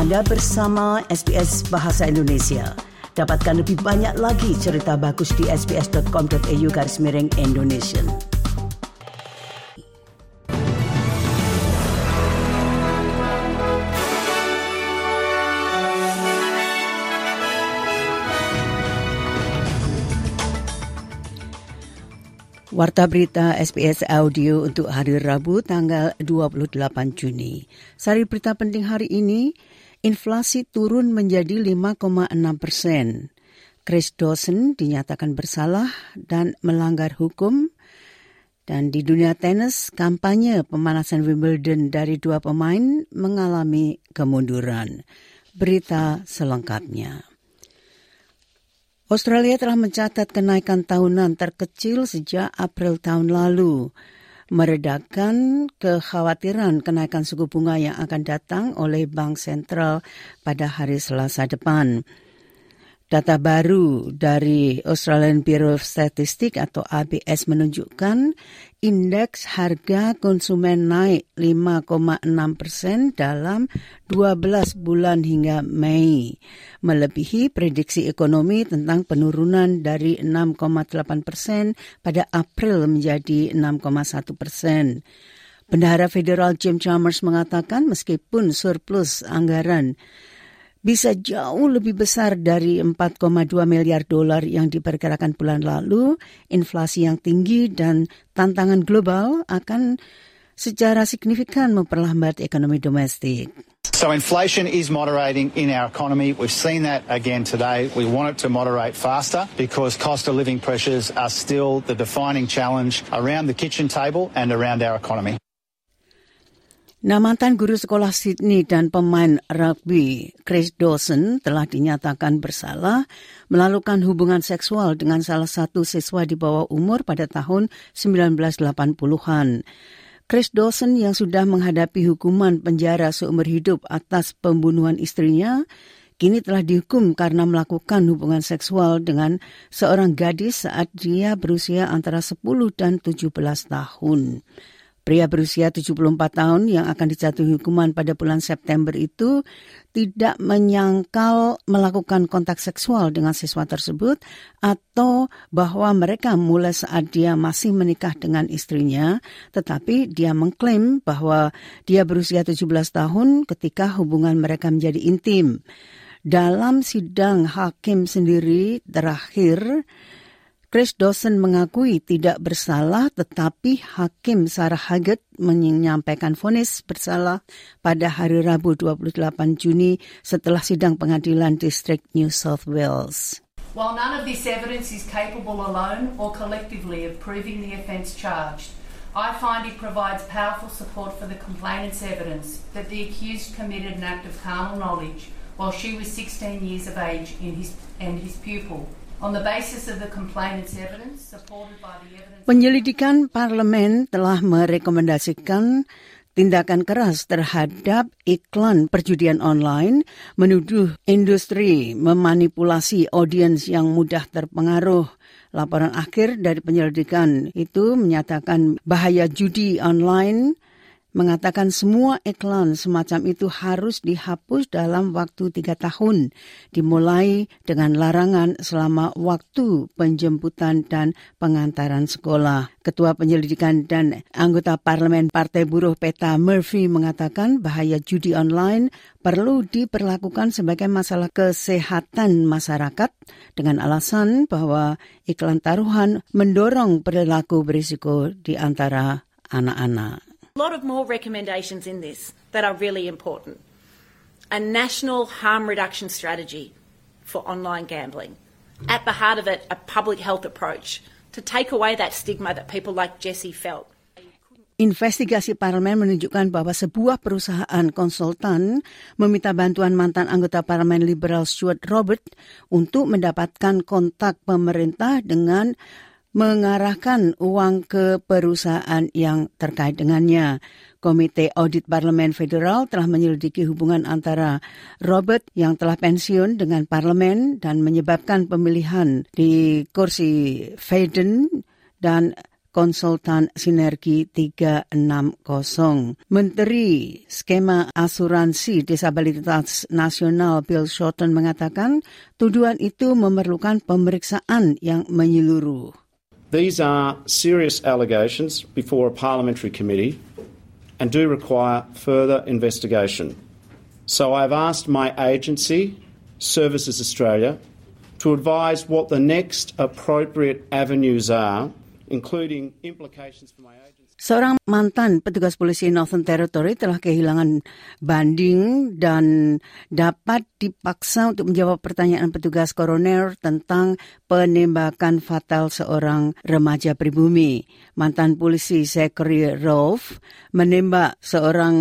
Anda bersama SBS Bahasa Indonesia. Dapatkan lebih banyak lagi cerita bagus di sbs.com.au garis miring Indonesia. Warta berita SBS Audio untuk hari Rabu tanggal 28 Juni. Sari berita penting hari ini, inflasi turun menjadi 5,6 persen. Chris Dawson dinyatakan bersalah dan melanggar hukum. Dan di dunia tenis, kampanye pemanasan Wimbledon dari dua pemain mengalami kemunduran. Berita selengkapnya. Australia telah mencatat kenaikan tahunan terkecil sejak April tahun lalu, meredakan kekhawatiran kenaikan suku bunga yang akan datang oleh Bank Sentral pada hari Selasa depan. Data baru dari Australian Bureau of Statistics atau ABS menunjukkan indeks harga konsumen naik 5,6 persen dalam 12 bulan hingga Mei, melebihi prediksi ekonomi tentang penurunan dari 6,8 persen pada April menjadi 6,1 persen. Bendahara Federal Jim Chalmers mengatakan meskipun surplus anggaran bisa jauh lebih besar dari 4,2 miliar dolar yang diperkirakan bulan lalu, inflasi yang tinggi dan tantangan global akan secara signifikan memperlambat ekonomi domestik. So inflation is moderating in our economy. We've seen that again today. We want it to moderate faster because cost of living pressures are still the defining challenge around the kitchen table and around our economy. Nah, mantan guru sekolah Sydney dan pemain rugby Chris Dawson telah dinyatakan bersalah melakukan hubungan seksual dengan salah satu siswa di bawah umur pada tahun 1980-an. Chris Dawson yang sudah menghadapi hukuman penjara seumur hidup atas pembunuhan istrinya, kini telah dihukum karena melakukan hubungan seksual dengan seorang gadis saat dia berusia antara 10 dan 17 tahun. Pria berusia 74 tahun yang akan dijatuhi hukuman pada bulan September itu tidak menyangkal melakukan kontak seksual dengan siswa tersebut atau bahwa mereka mulai saat dia masih menikah dengan istrinya, tetapi dia mengklaim bahwa dia berusia 17 tahun ketika hubungan mereka menjadi intim. Dalam sidang hakim sendiri terakhir, Chris Dawson mengakui tidak bersalah tetapi Hakim Sarah Haggett menyampaikan vonis bersalah pada hari Rabu 28 Juni setelah sidang pengadilan distrik New South Wales. While none of this evidence is capable alone or collectively of proving the offence charged, I find it provides powerful support for the complainant's evidence that the accused committed an act of carnal knowledge while she was 16 years of age in his, and his pupil Penyelidikan parlemen telah merekomendasikan tindakan keras terhadap iklan perjudian online, menuduh industri memanipulasi audiens yang mudah terpengaruh. Laporan akhir dari penyelidikan itu menyatakan bahaya judi online mengatakan semua iklan semacam itu harus dihapus dalam waktu tiga tahun, dimulai dengan larangan selama waktu penjemputan dan pengantaran sekolah. Ketua Penyelidikan dan anggota Parlemen Partai Buruh Peta Murphy mengatakan bahaya judi online perlu diperlakukan sebagai masalah kesehatan masyarakat dengan alasan bahwa iklan taruhan mendorong perilaku berisiko di antara anak-anak. Lot of more recommendations in this that are really important. A national harm reduction strategy for online gambling. At the heart of it, a public health approach to take away that stigma that people like Jesse felt. Investigasi parlemen menunjukkan bahwa sebuah perusahaan konsultan meminta bantuan mantan anggota parlemen liberal Stuart Robert untuk mendapatkan kontak pemerintah dengan mengarahkan uang ke perusahaan yang terkait dengannya. Komite Audit Parlemen Federal telah menyelidiki hubungan antara Robert yang telah pensiun dengan parlemen dan menyebabkan pemilihan di kursi Faden dan konsultan Sinergi 360. Menteri Skema Asuransi Disabilitas Nasional Bill Shorten mengatakan tuduhan itu memerlukan pemeriksaan yang menyeluruh. These are serious allegations before a parliamentary committee and do require further investigation. So I've asked my agency, Services Australia, to advise what the next appropriate avenues are, Seorang mantan petugas polisi Northern Territory telah kehilangan banding dan dapat dipaksa untuk menjawab pertanyaan petugas koroner tentang penembakan fatal seorang remaja pribumi. Mantan polisi Zachary Rolfe menembak seorang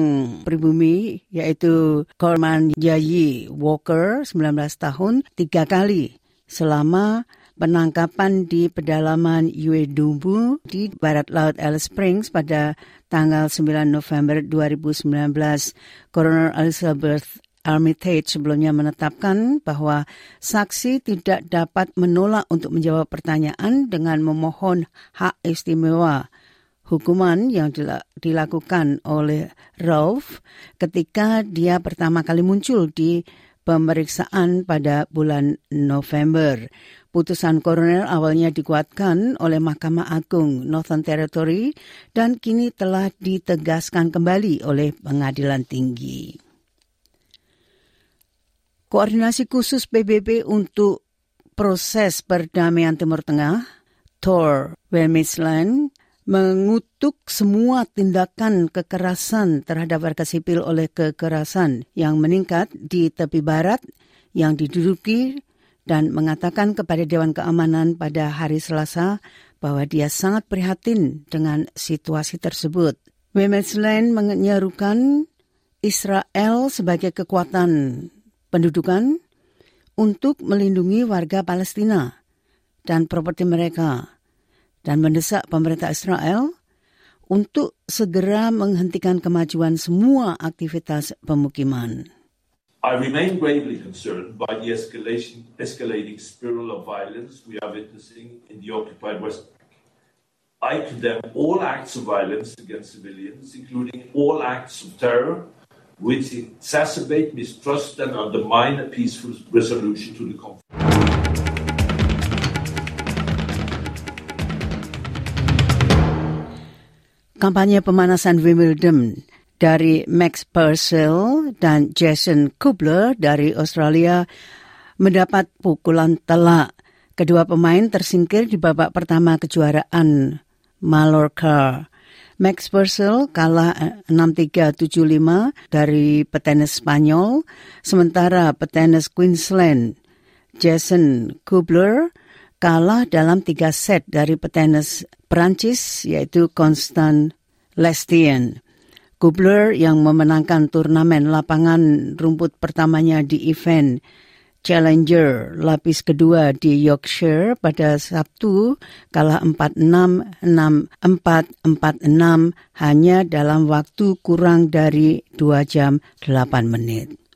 pribumi yaitu Corman Yayi Walker, 19 tahun, tiga kali selama penangkapan di pedalaman Uedubu di barat laut Alice Springs pada tanggal 9 November 2019. Coroner Elizabeth Armitage sebelumnya menetapkan bahwa saksi tidak dapat menolak untuk menjawab pertanyaan dengan memohon hak istimewa hukuman yang dilakukan oleh Rolf ketika dia pertama kali muncul di pemeriksaan pada bulan November. Putusan koroner awalnya dikuatkan oleh Mahkamah Agung Northern Territory dan kini telah ditegaskan kembali oleh Pengadilan Tinggi. Koordinasi khusus PBB untuk proses perdamaian Timur Tengah, Tor Wemisland, mengutuk semua tindakan kekerasan terhadap warga sipil oleh kekerasan yang meningkat di tepi barat yang diduduki dan mengatakan kepada Dewan Keamanan pada hari Selasa bahwa dia sangat prihatin dengan situasi tersebut. Women's Land menyerukan Israel sebagai kekuatan pendudukan untuk melindungi warga Palestina dan properti mereka dan mendesak pemerintah Israel untuk segera menghentikan kemajuan semua aktivitas pemukiman. I remain gravely concerned by the escalation, escalating spiral of violence we are witnessing in the occupied West Bank. I condemn all acts of violence against civilians, including all acts of terror, which exacerbate mistrust and undermine a peaceful resolution to the conflict. Kampanye pemanasan Wimbledon dari Max Purcell dan Jason Kubler dari Australia mendapat pukulan telak. Kedua pemain tersingkir di babak pertama kejuaraan Mallorca. Max Purcell kalah 6-3-7-5 dari petenis Spanyol, sementara petenis Queensland Jason Kubler kalah dalam tiga set dari petenis Perancis yaitu Constant Lestien. Kubler yang memenangkan turnamen lapangan rumput pertamanya di event Challenger lapis kedua di Yorkshire pada Sabtu kalah 4-6, 6-4, 4-6 hanya dalam waktu kurang dari 2 jam 8 menit.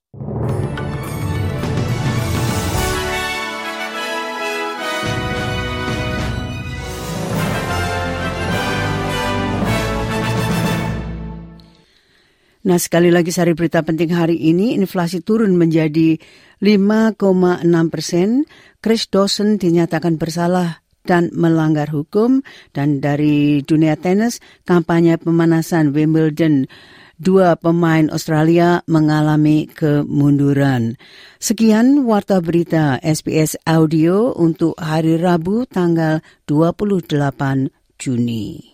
Nah sekali lagi sari berita penting hari ini, inflasi turun menjadi 5,6 persen. Chris Dawson dinyatakan bersalah dan melanggar hukum. Dan dari dunia tenis, kampanye pemanasan Wimbledon dua pemain Australia mengalami kemunduran. Sekian warta berita SBS Audio untuk hari Rabu tanggal 28 Juni.